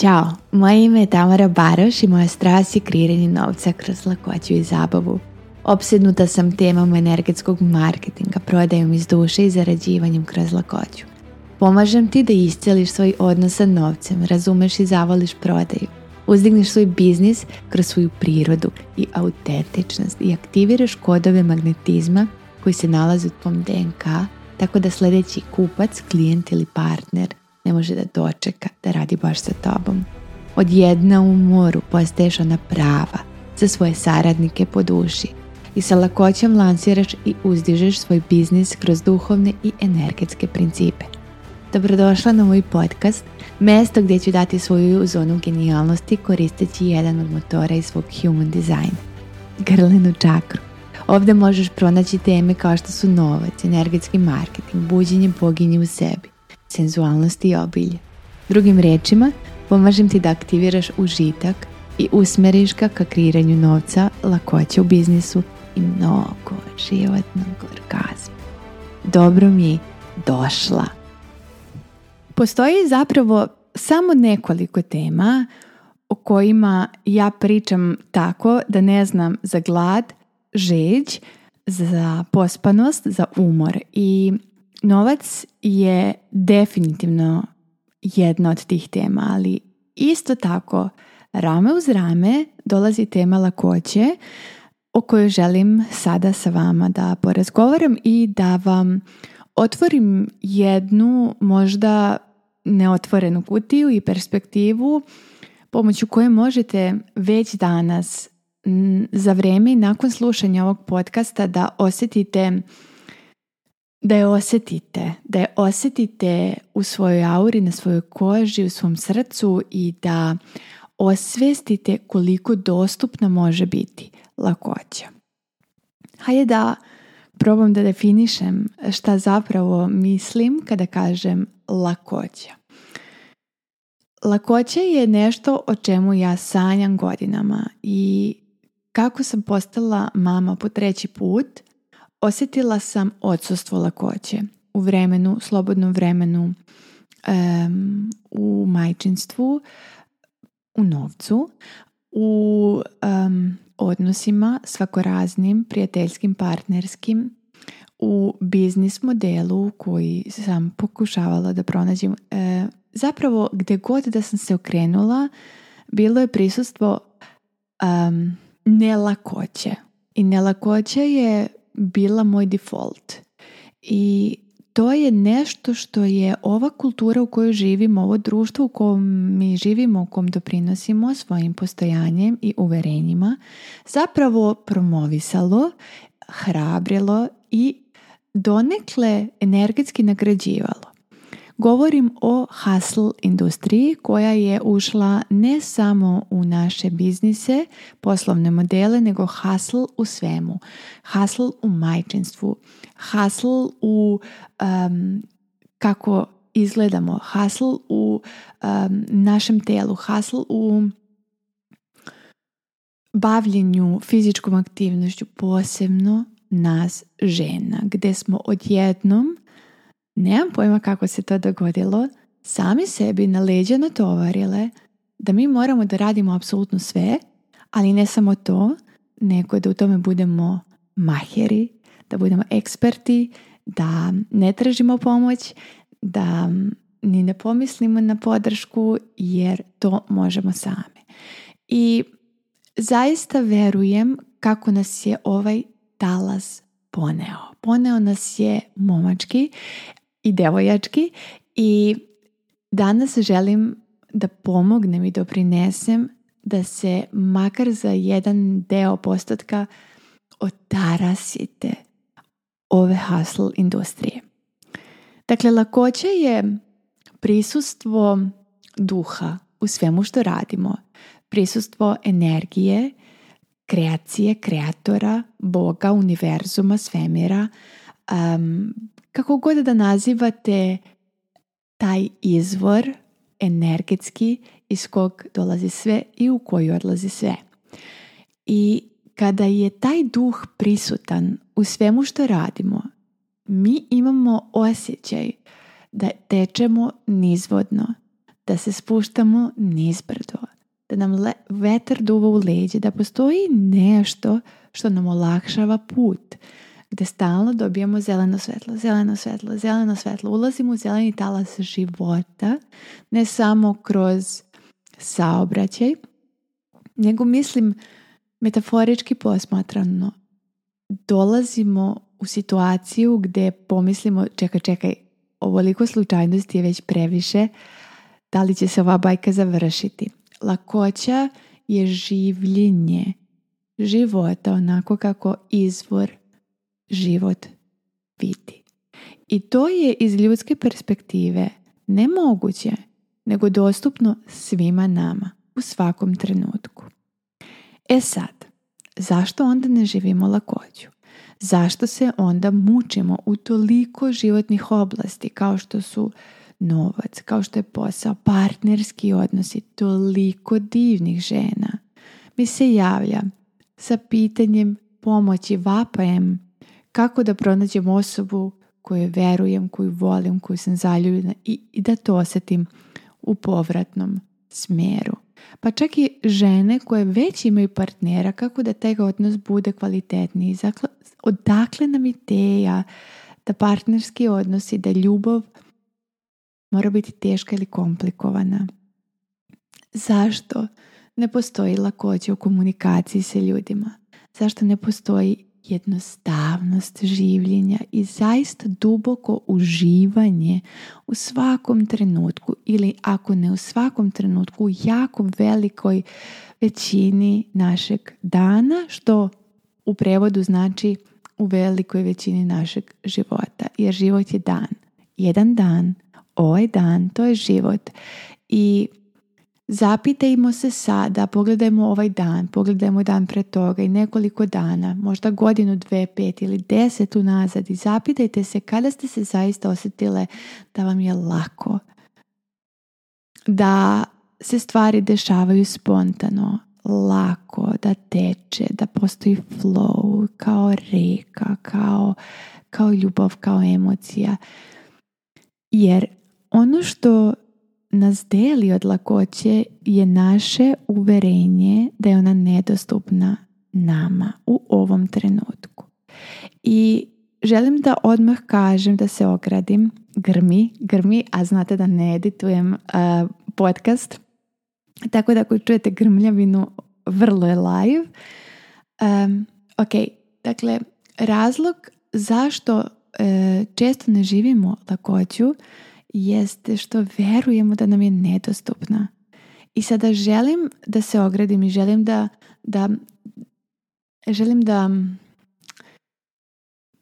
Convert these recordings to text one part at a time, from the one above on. Ćao, moje ime je Tamara Baroš i moja strast je kreiranje novca kroz lakoću i zabavu. Opsednuta sam temom energetskog marketinga, prodajom iz duše i zarađivanjem kroz lakoću. Pomažem ti da isceliš svoj odnos sa novcem, razumeš i zavoliš prodaju. Uzdigneš svoj biznis kroz svoju prirodu i autentičnost i aktiviraš kodove magnetizma koji se nalaze u tvom DNK, tako da sljedeći kupac, klijent ili partner – ne može da dočeka da radi baš sa tobom. Od jedna u moru postaješ ona prava, za svoje saradnike po duši i sa lakoćom lansiraš i uzdižeš svoj biznis kroz duhovne i energetske principe. Dobrodošla na moj podcast, mesto gdje ću dati svoju zonu genijalnosti koristeći jedan od motora iz svog human design, grlenu čakru. Ovdje možeš pronaći teme kao što su novac, energetski marketing, buđenje boginje u sebi, senzualnosti i obilje. Drugim riječima, pomažem ti da aktiviraš užitak i usmeriš ga ka kreiranju novca, lakoće u biznisu i mnogo životnog orgazma. Dobro mi došla. Postoji zapravo samo nekoliko tema o kojima ja pričam tako da ne znam za glad, žeđ, za pospanost, za umor i Novac je definitivno jedna od tih tema, ali isto tako rame uz rame dolazi tema lakoće o kojoj želim sada sa vama da porazgovaram i da vam otvorim jednu možda neotvorenu kutiju i perspektivu pomoću koje možete već danas za vrijeme i nakon slušanja ovog podcasta da osjetite da je osjetite, da je osjetite u svojoj auri, na svojoj koži, u svom srcu i da osvijestite koliko dostupna može biti lakoća. Hajde da probam da definišem šta zapravo mislim kada kažem lakoća. Lakoća je nešto o čemu ja sanjam godinama i kako sam postala mama po treći put, osjetila sam odsustvo lakoće u vremenu, slobodnom vremenu, u majčinstvu, u novcu, u um, odnosima svakoraznim, prijateljskim, partnerskim, u biznis modelu koji sam pokušavala da pronađem. E, zapravo gdje god da sam se okrenula, bilo je prisustvo nelakoće. I nelakoće je bila moj default. I to je nešto što je ova kultura u kojoj živimo, ovo društvo u kojem mi živimo, u kom doprinosimo svojim postojanjem i uverenjima, zapravo promovisalo, hrabrilo i donekle energetski nagrađivalo. Govorim o hustle industriji koja je ušla ne samo u naše biznise, poslovne modele, nego hustle u svemu. Hustle u majčinstvu, hustle u kako izgledamo, hustle u našem telu, hustle u bavljenju fizičkom aktivnošću, posebno nas žena, gdje smo odjednom Nemam pojma kako se to dogodilo, sami sebi na leđa natovarile da mi moramo da radimo apsolutno sve, ali ne samo to, nego da u tome budemo maheri, da budemo eksperti, da ne tražimo pomoć, da ni ne pomislimo na podršku jer to možemo sami. I zaista verujem kako nas je ovaj talas poneo. Poneo nas je momački i devojački, i danas želim da pomognem i doprinesem da se makar za jedan deo postotka otarasite ove hustle industrije. Dakle, lakoće je prisustvo duha u svemu što radimo, prisustvo energije, kreacije, kreatora, Boga, univerzuma, svemira, kako god da nazivate taj izvor energetski iz kog dolazi sve i u koji odlazi sve. I kada je taj duh prisutan u svemu što radimo, mi imamo osjećaj da tečemo nizvodno, da se spuštamo nizbrdo, da nam le, vetar duva u leđe, da postoji nešto što nam olakšava put, gde stalno dobijamo zeleno svetlo, zeleno svetlo, zeleno svetlo. Ulazimo u zeleni talas života, ne samo kroz saobraćaj, nego mislim metaforički posmatrano dolazimo u situaciju gdje pomislimo čekaj, čekaj, ovoliko slučajnosti je već previše, da li će se ova bajka završiti. Lakoća je življenje života onako kako izvor život biti. I to je iz ljudske perspektive nemoguće, nego dostupno svima nama u svakom trenutku. E sad, zašto onda ne živimo lakoću? Zašto se onda mučimo u toliko životnih oblasti kao što su novac, kao što je posao, partnerski odnosi, toliko divnih žena mi se javlja sa pitanjem pomoći vapajem kako da pronađem osobu koju verujem, koju volim, koju sam zaljubljena i, da to osjetim u povratnom smjeru. Pa čak i žene koje već imaju partnera, kako da taj odnos bude kvalitetniji. Odakle nam ideja da partnerski odnosi, da ljubav mora biti teška ili komplikovana. Zašto ne postoji lakoće u komunikaciji sa ljudima? Zašto ne postoji jednostavnost življenja i zaista duboko uživanje u svakom trenutku ili ako ne u svakom trenutku u jako velikoj većini našeg dana što u prevodu znači u velikoj većini našeg života jer život je dan. Jedan dan, ovaj dan, to je život i Zapitajmo se sada, pogledajmo ovaj dan, pogledajmo dan pre toga i nekoliko dana, možda godinu, dve, pet ili deset unazad i zapitajte se kada ste se zaista osjetile da vam je lako, da se stvari dešavaju spontano, lako, da teče, da postoji flow, kao reka, kao, kao ljubav, kao emocija. Jer ono što nas deli od lakoće je naše uverenje da je ona nedostupna nama u ovom trenutku. I želim da odmah kažem da se ogradim, grmi, grmi, a znate da ne editujem uh, podcast. Tako da ako čujete grmljavinu, vrlo je live. Um, ok, dakle, razlog zašto uh, često ne živimo lakoću jeste što verujemo da nam je nedostupna. I sada želim da se ogradim i želim da, da želim da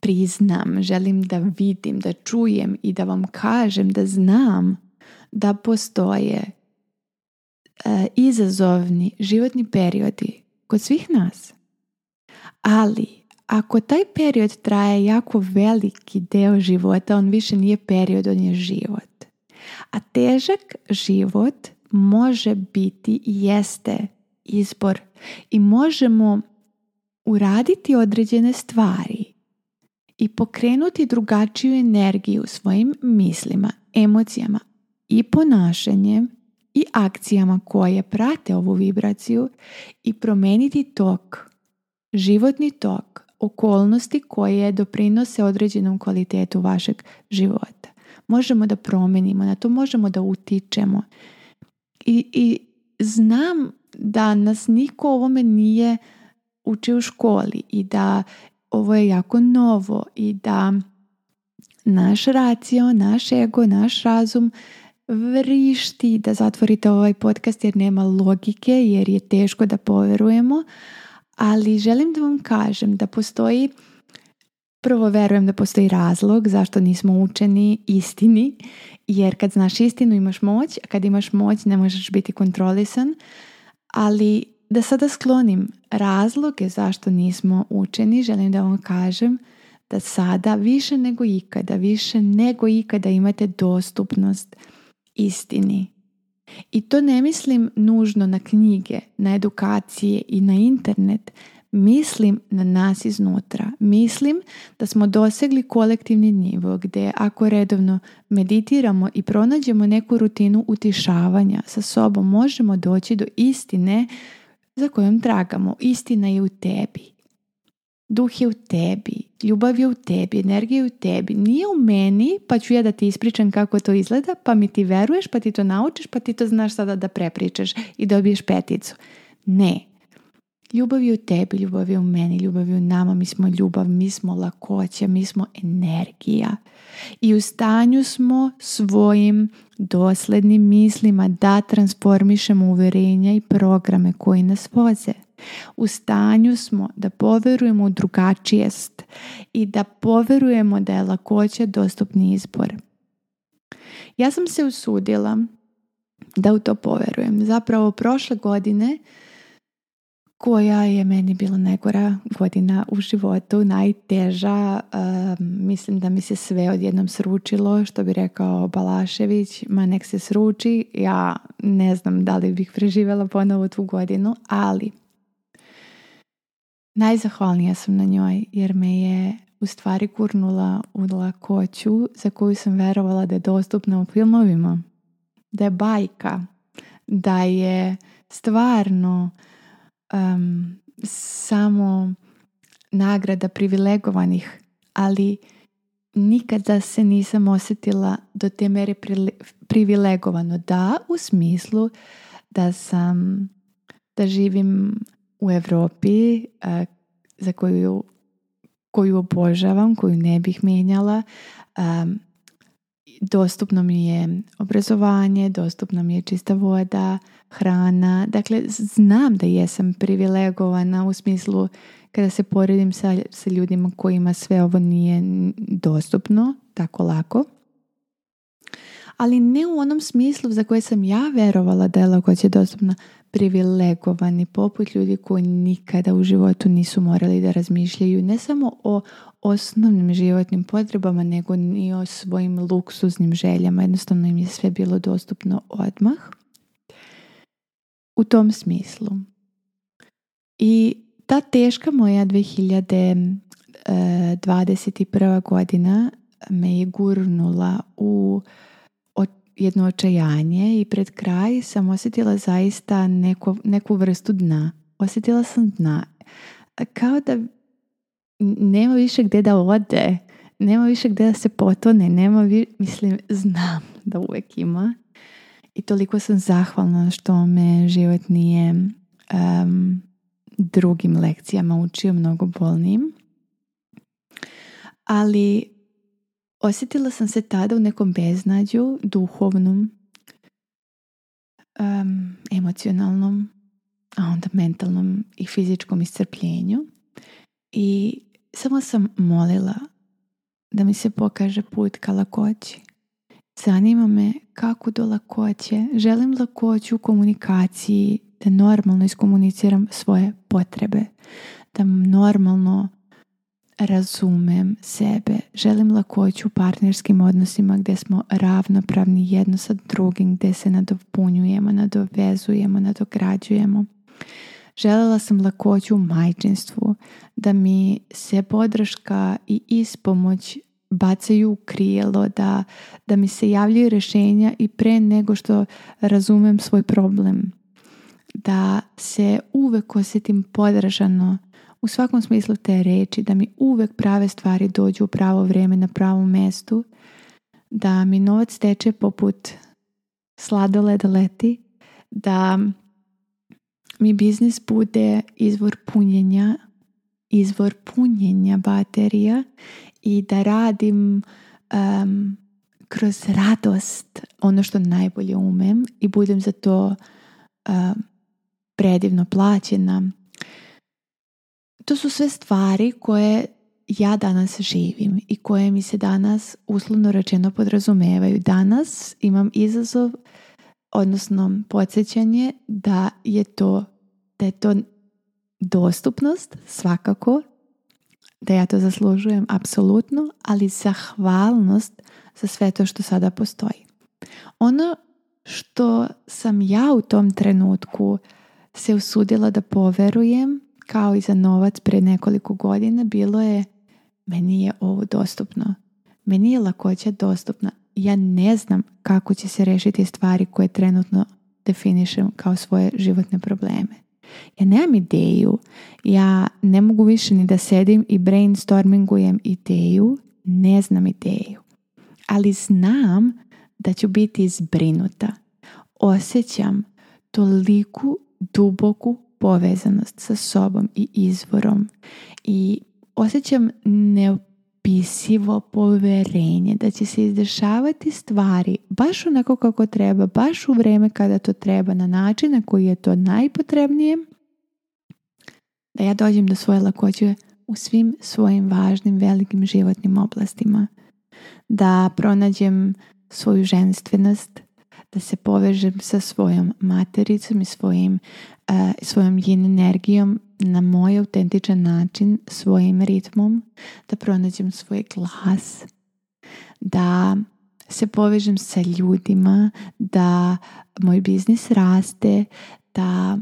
priznam, želim da vidim, da čujem i da vam kažem da znam da postoje e, izazovni životni periodi kod svih nas. Ali ako taj period traje jako veliki deo života, on više nije period, on je život. A težak život može biti i jeste izbor i možemo uraditi određene stvari i pokrenuti drugačiju energiju svojim mislima, emocijama i ponašanjem i akcijama koje prate ovu vibraciju i promeniti tok, životni tok okolnosti koje doprinose određenom kvalitetu vašeg života. Možemo da promenimo na to možemo da utičemo. I, i znam da nas niko ovome nije učio u školi i da ovo je jako novo i da naš racio, naš ego, naš razum vrišti da zatvorite ovaj podcast jer nema logike, jer je teško da poverujemo, ali želim da vam kažem da postoji Prvo verujem da postoji razlog zašto nismo učeni istini, jer kad znaš istinu imaš moć, a kad imaš moć ne možeš biti kontrolisan, ali da sada sklonim razloge zašto nismo učeni, želim da vam kažem da sada više nego ikada, više nego ikada imate dostupnost istini. I to ne mislim nužno na knjige, na edukacije i na internet. Mislim na nas iznutra. Mislim da smo dosegli kolektivni nivo gdje ako redovno meditiramo i pronađemo neku rutinu utišavanja sa sobom, možemo doći do istine za kojom tragamo. Istina je u tebi. Duh je u tebi ljubav je u tebi, energija je u tebi, nije u meni, pa ću ja da ti ispričam kako to izgleda, pa mi ti veruješ, pa ti to naučiš, pa ti to znaš sada da prepričaš i dobiješ peticu. Ne. Ljubav je u tebi, ljubav je u meni, ljubav je u nama, mi smo ljubav, mi smo lakoća, mi smo energija. I u stanju smo svojim doslednim mislima da transformišemo uverenja i programe koji nas voze u stanju smo da poverujemo u drugačijest i da poverujemo da je lakoće dostupni izbor. Ja sam se usudila da u to poverujem. Zapravo prošle godine koja je meni bila najgora godina u životu, najteža. Eh, mislim da mi se sve odjednom sručilo, što bi rekao Balašević, ma nek se sruči. Ja ne znam da li bih preživjela ponovo tu godinu, ali Najzahvalnija sam na njoj jer me je u stvari gurnula u lakoću za koju sam verovala da je dostupna u filmovima, da je bajka, da je stvarno samo nagrada privilegovanih, ali nikada se nisam osjetila do te mere privilegovano. Da, u smislu da sam da živim u Europi e, za koju, koju obožavam, koju ne bih mijenjala. E, dostupno mi je obrazovanje, dostupna mi je čista voda, hrana. Dakle, znam da jesam privilegovana u smislu kada se poredim sa ljudima kojima sve ovo nije dostupno tako lako ali ne u onom smislu za koje sam ja vjerovala da je lakoća dostupna privilegovani poput ljudi koji nikada u životu nisu morali da razmišljaju ne samo o osnovnim životnim potrebama nego i o svojim luksuznim željama. Jednostavno im je sve bilo dostupno odmah. U tom smislu. I ta teška moja 2021. E, godina me je gurnula u jedno očajanje i pred kraj sam osjetila zaista neko, neku vrstu dna. Osjetila sam dna. Kao da nema više gdje da ode, nema više gdje da se potone, nema mislim, znam da uvijek ima. I toliko sam zahvalna što me život nije drugim lekcijama učio mnogo bolnim. Ali Osjetila sam se tada u nekom beznađu, duhovnom, emocionalnom, a onda mentalnom i fizičkom iscrpljenju. I samo sam molila da mi se pokaže put ka lakoći. Zanima me kako do lakoće. Želim lakoću u komunikaciji, da normalno iskomuniciram svoje potrebe, da normalno razumem sebe. Želim lakoću u partnerskim odnosima gdje smo ravnopravni jedno sa drugim, gdje se nadopunjujemo, nadovezujemo, nadograđujemo. Željela sam lakoću u majčinstvu, da mi se podrška i ispomoć bacaju u krijelo, da, da mi se javljaju rješenja i pre nego što razumem svoj problem. Da se uvek osjetim podržano, u svakom smislu te reči, da mi uvek prave stvari dođu u pravo vrijeme na pravom mestu, da mi novac teče poput sladoleda leti, da mi biznis bude izvor punjenja, izvor punjenja baterija i da radim kroz radost ono što najbolje umem i budem za to predivno plaćena to su sve stvari koje ja danas živim i koje mi se danas uslovno rečeno podrazumevaju. Danas imam izazov, odnosno podsjećanje da je to, da je to dostupnost svakako, da ja to zaslužujem apsolutno, ali zahvalnost za sve to što sada postoji. Ono što sam ja u tom trenutku se usudila da poverujem kao i za novac pre nekoliko godina bilo je meni je ovo dostupno. Meni je lakoća dostupna. Ja ne znam kako će se rešiti stvari koje trenutno definišem kao svoje životne probleme. Ja nemam ideju, ja ne mogu više ni da sedim i brainstormingujem ideju, ne znam ideju. Ali znam da ću biti zbrinuta. Osjećam toliku duboku povezanost sa sobom i izvorom i osjećam neopisivo poverenje da će se izdešavati stvari baš onako kako treba, baš u vrijeme kada to treba, na način na koji je to najpotrebnije, da ja dođem do svoje lakoće u svim svojim važnim velikim životnim oblastima. Da pronađem svoju ženstvenost, da se povežem sa svojom matericom i svojim, uh, svojom yin energijom na moj autentičan način, svojim ritmom, da pronađem svoj glas, da se povežem sa ljudima, da moj biznis raste, da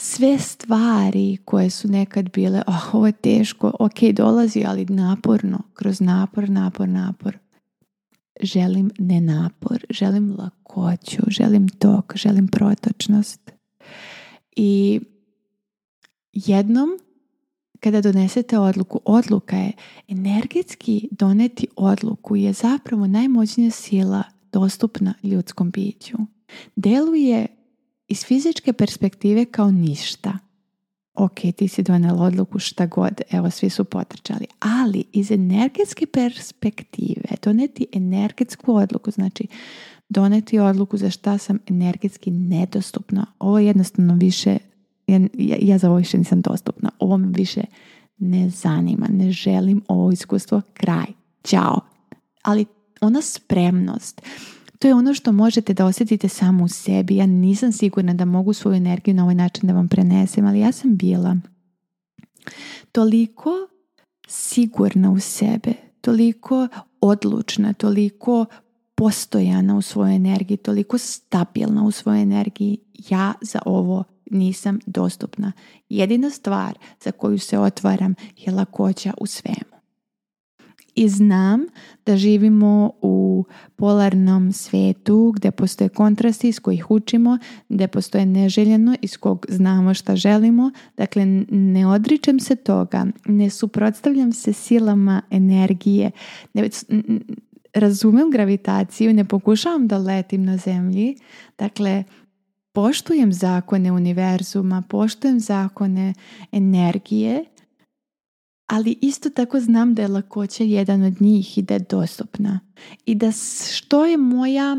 sve stvari koje su nekad bile, oh, ovo je teško, ok, dolazi, ali naporno, kroz napor, napor, napor, želim nenapor, želim lakoću, želim tok, želim protočnost. I jednom kada donesete odluku, odluka je energetski doneti odluku je zapravo najmoćnija sila dostupna ljudskom biću. Deluje iz fizičke perspektive kao ništa, ok, ti si donela odluku šta god, evo svi su potrčali, ali iz energetske perspektive doneti energetsku odluku, znači doneti odluku za šta sam energetski nedostupna. Ovo jednostavno više, ja, za ovo više nisam dostupna, ovo me više ne zanima, ne želim ovo iskustvo, kraj, ćao. Ali ona spremnost, to je ono što možete da osjetite samo u sebi. Ja nisam sigurna da mogu svoju energiju na ovaj način da vam prenesem, ali ja sam bila toliko sigurna u sebe, toliko odlučna, toliko postojana u svojoj energiji, toliko stabilna u svojoj energiji. Ja za ovo nisam dostupna. Jedina stvar za koju se otvaram je lakoća u svemu i znam da živimo u polarnom svijetu gdje postoje kontrasti iz kojih učimo, gdje postoje neželjeno iz kog znamo šta želimo. Dakle, ne odričem se toga, ne suprotstavljam se silama energije, ne, razumijem gravitaciju, ne pokušavam da letim na zemlji. Dakle, poštujem zakone univerzuma, poštujem zakone energije ali isto tako znam da je lakoća jedan od njih i da je dostupna. I da što je moja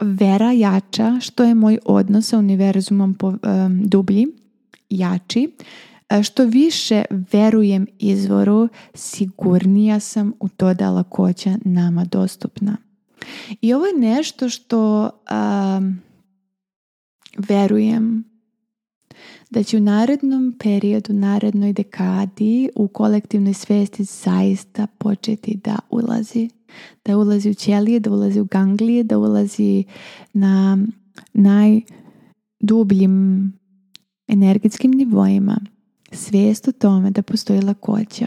vera jača, što je moj odnos sa univerzumom po, dublji, jači, e, što više verujem izvoru, sigurnija sam u to da lakoća nama dostupna. I ovo je nešto što um, verujem da će u narednom periodu, narednoj dekadi u kolektivnoj svijesti zaista početi da ulazi. Da ulazi u ćelije, da ulazi u ganglije, da ulazi na najdubljim energetskim nivoima. Svijest o tome da postoji lakoća,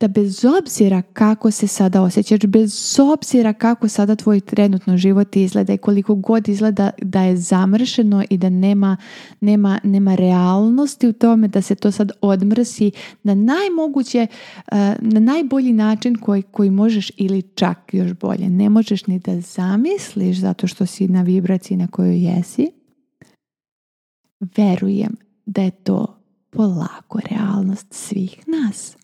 da bez obzira kako se sada osjećaš, bez obzira kako sada tvoj trenutno život izgleda i koliko god izgleda da je zamršeno i da nema, nema, nema realnosti u tome da se to sad odmrsi na najmoguće, eh, na najbolji način koji, koji možeš ili čak još bolje. Ne možeš ni da zamisliš zato što si na vibraciji na kojoj jesi. Verujem da je to polako realnost svih nas.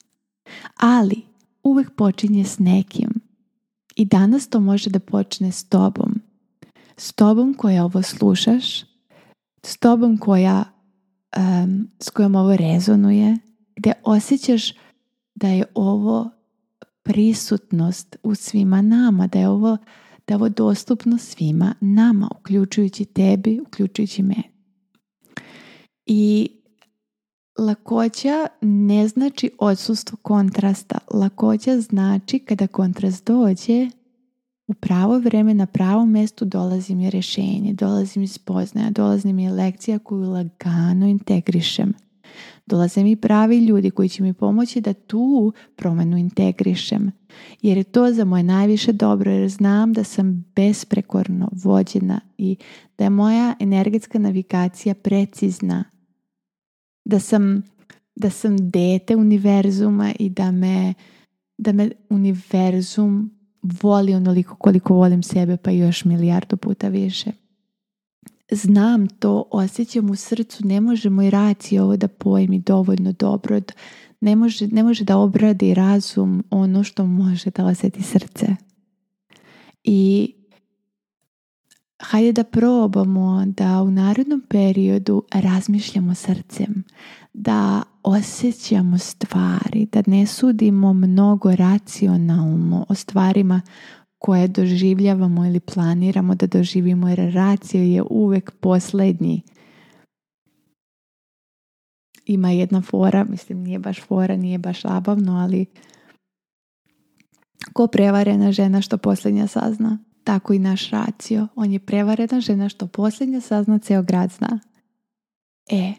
Ali uvek počinje s nekim. I danas to može da počne s tobom. S tobom koja ovo slušaš, s tobom koja, um, s kojom ovo rezonuje, gde osjećaš da je ovo prisutnost u svima nama, da je ovo, da je ovo dostupno svima nama, uključujući tebi, uključujući me I Lakoća ne znači odsustvo kontrasta. Lakoća znači kada kontrast dođe, u pravo vrijeme, na pravom mestu dolazi mi rješenje, dolazi mi spoznaja, dolazi mi lekcija koju lagano integrišem. Dolaze mi pravi ljudi koji će mi pomoći da tu promenu integrišem. Jer je to za moje najviše dobro jer znam da sam besprekorno vođena i da je moja energetska navigacija precizna da sam, da sam dete univerzuma i da me, da me univerzum voli onoliko koliko volim sebe pa još milijardu puta više. Znam to, osjećam u srcu, ne može moj raci ovo da pojmi dovoljno dobro, ne može, ne može da obradi razum ono što može da osjeti srce. I hajde da probamo da u narodnom periodu razmišljamo srcem, da osjećamo stvari, da ne sudimo mnogo racionalno o stvarima koje doživljavamo ili planiramo da doživimo jer racija je uvek poslednji. Ima jedna fora, mislim nije baš fora, nije baš labavno, ali ko prevarena žena što posljednja sazna tako i naš racio. On je prevaredan žena što posljednja sazna ceo grad zna. E,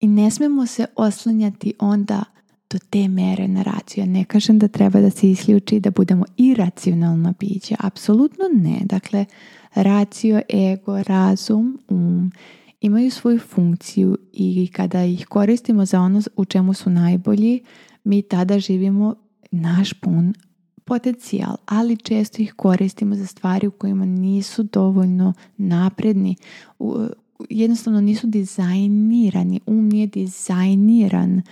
i ne smemo se oslanjati onda do te mere na raciju. ne kažem da treba da se isključi da budemo iracionalna bića. Apsolutno ne. Dakle, racio, ego, razum, um imaju svoju funkciju i kada ih koristimo za ono u čemu su najbolji, mi tada živimo naš pun potencijal, ali često ih koristimo za stvari u kojima nisu dovoljno napredni, jednostavno nisu dizajnirani, um nije dizajniran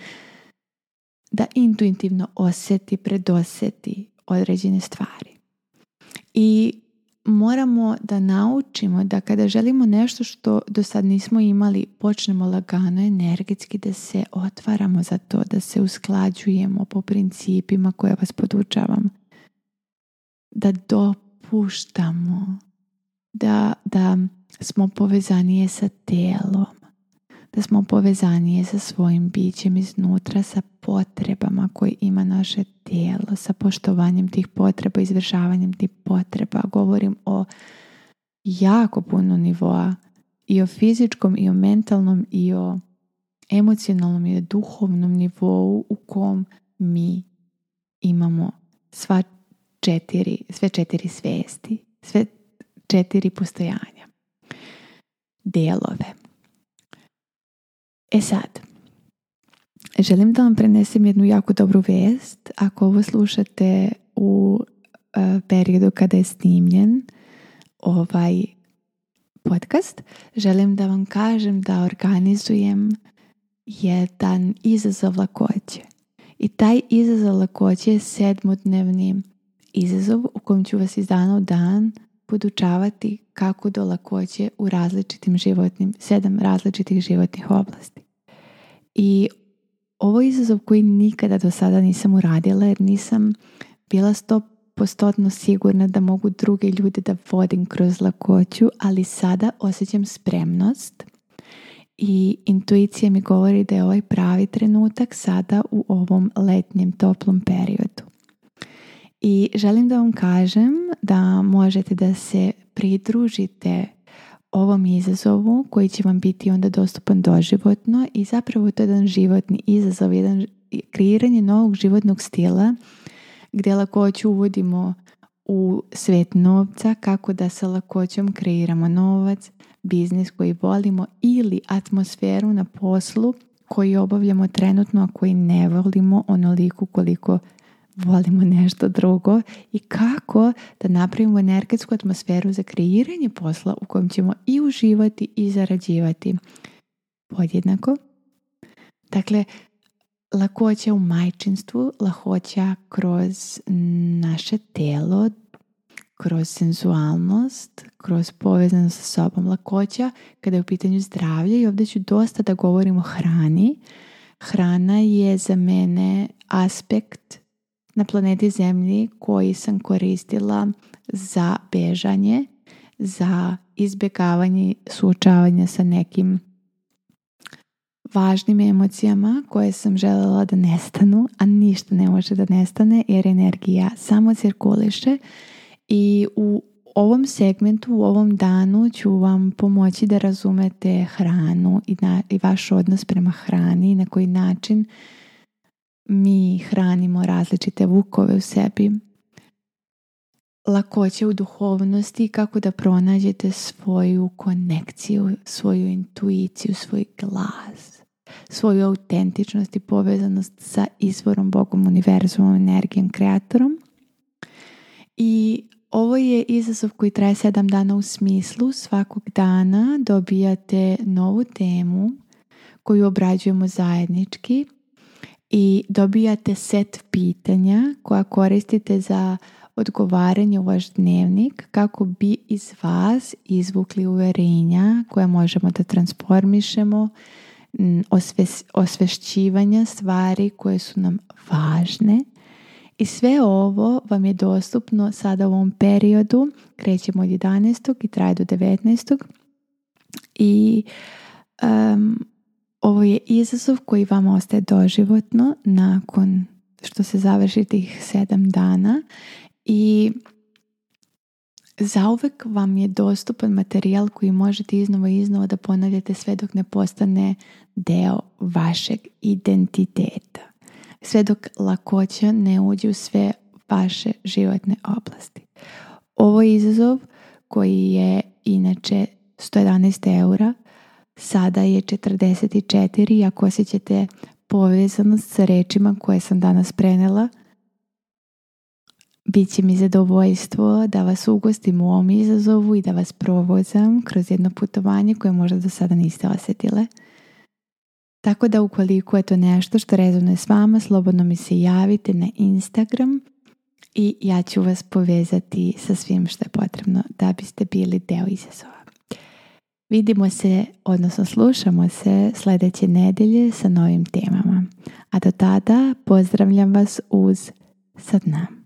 da intuitivno osjeti, predosjeti određene stvari. I moramo da naučimo da kada želimo nešto što do sad nismo imali, počnemo lagano energetski da se otvaramo za to, da se usklađujemo po principima koje vas podučavam da dopuštamo da, da smo povezanije sa telom, da smo povezanije sa svojim bićem iznutra, sa potrebama koje ima naše tijelo, sa poštovanjem tih potreba, izvršavanjem tih potreba. Govorim o jako puno nivoa i o fizičkom i o mentalnom i o emocionalnom i o duhovnom nivou u kom mi imamo sva četiri, sve četiri svesti, sve četiri postojanja, delove. E sad, želim da vam prenesem jednu jako dobru vest. Ako ovo slušate u e, periodu kada je snimljen ovaj podcast, želim da vam kažem da organizujem jedan izazov lakoće. I taj izazov lakoće je sedmodnevni izazov u kojem ću vas iz dana u dan podučavati kako do lakoće u različitim životnim, sedam različitih životnih oblasti. I ovo je izazov koji nikada do sada nisam uradila jer nisam bila sto postotno sigurna da mogu druge ljude da vodim kroz lakoću, ali sada osjećam spremnost i intuicija mi govori da je ovaj pravi trenutak sada u ovom letnjem toplom periodu. I želim da vam kažem da možete da se pridružite ovom izazovu koji će vam biti onda dostupan doživotno i zapravo to je jedan životni izazov, jedan kreiranje novog životnog stila gdje lakoću uvodimo u svet novca, kako da sa lakoćom kreiramo novac, biznis koji volimo ili atmosferu na poslu koji obavljamo trenutno, a koji ne volimo onoliko koliko volimo nešto drugo i kako da napravimo energetsku atmosferu za kreiranje posla u kojem ćemo i uživati i zarađivati podjednako. Dakle, lakoća u majčinstvu, lakoća kroz naše telo, kroz senzualnost, kroz povezanost sa sobom, lakoća kada je u pitanju zdravlje i ovdje ću dosta da govorim o hrani. Hrana je za mene aspekt na planeti Zemlji koji sam koristila za bežanje, za izbjegavanje suočavanja sa nekim važnim emocijama koje sam željela da nestanu, a ništa ne može da nestane jer energija samo cirkuliše i u ovom segmentu, u ovom danu ću vam pomoći da razumete hranu i, i vaš odnos prema hrani i na koji način mi hranimo različite vukove u sebi, lakoće u duhovnosti kako da pronađete svoju konekciju, svoju intuiciju, svoj glas, svoju autentičnost i povezanost sa izvorom, Bogom, univerzumom, energijom, kreatorom. I ovo je izazov koji traje sedam dana u smislu. Svakog dana dobijate novu temu koju obrađujemo zajednički i dobijate set pitanja koja koristite za odgovaranje u vaš dnevnik kako bi iz vas izvukli uverenja koje možemo da transformišemo osvešćivanja stvari koje su nam važne i sve ovo vam je dostupno sada u ovom periodu krećemo od 11. i traje do 19. i ovo je izazov koji vam ostaje doživotno nakon što se završi tih sedam dana i zauvek vam je dostupan materijal koji možete iznova i iznova da ponavljate sve dok ne postane deo vašeg identiteta. Sve dok lakoća ne uđe u sve vaše životne oblasti. Ovo je izazov koji je inače 111 eura Sada je 44 i ako osjećate povezanost sa rečima koje sam danas prenela. će mi zadovoljstvo da vas ugostim u ovom izazovu i da vas provozam kroz jedno putovanje koje možda do sada niste osjetile. Tako da ukoliko je to nešto što rezonuje s vama, slobodno mi se javite na Instagram i ja ću vas povezati sa svim što je potrebno da biste bili deo izazova. Vidimo se, odnosno slušamo se sljedeće nedjelje sa novim temama. A do tada pozdravljam vas uz Sad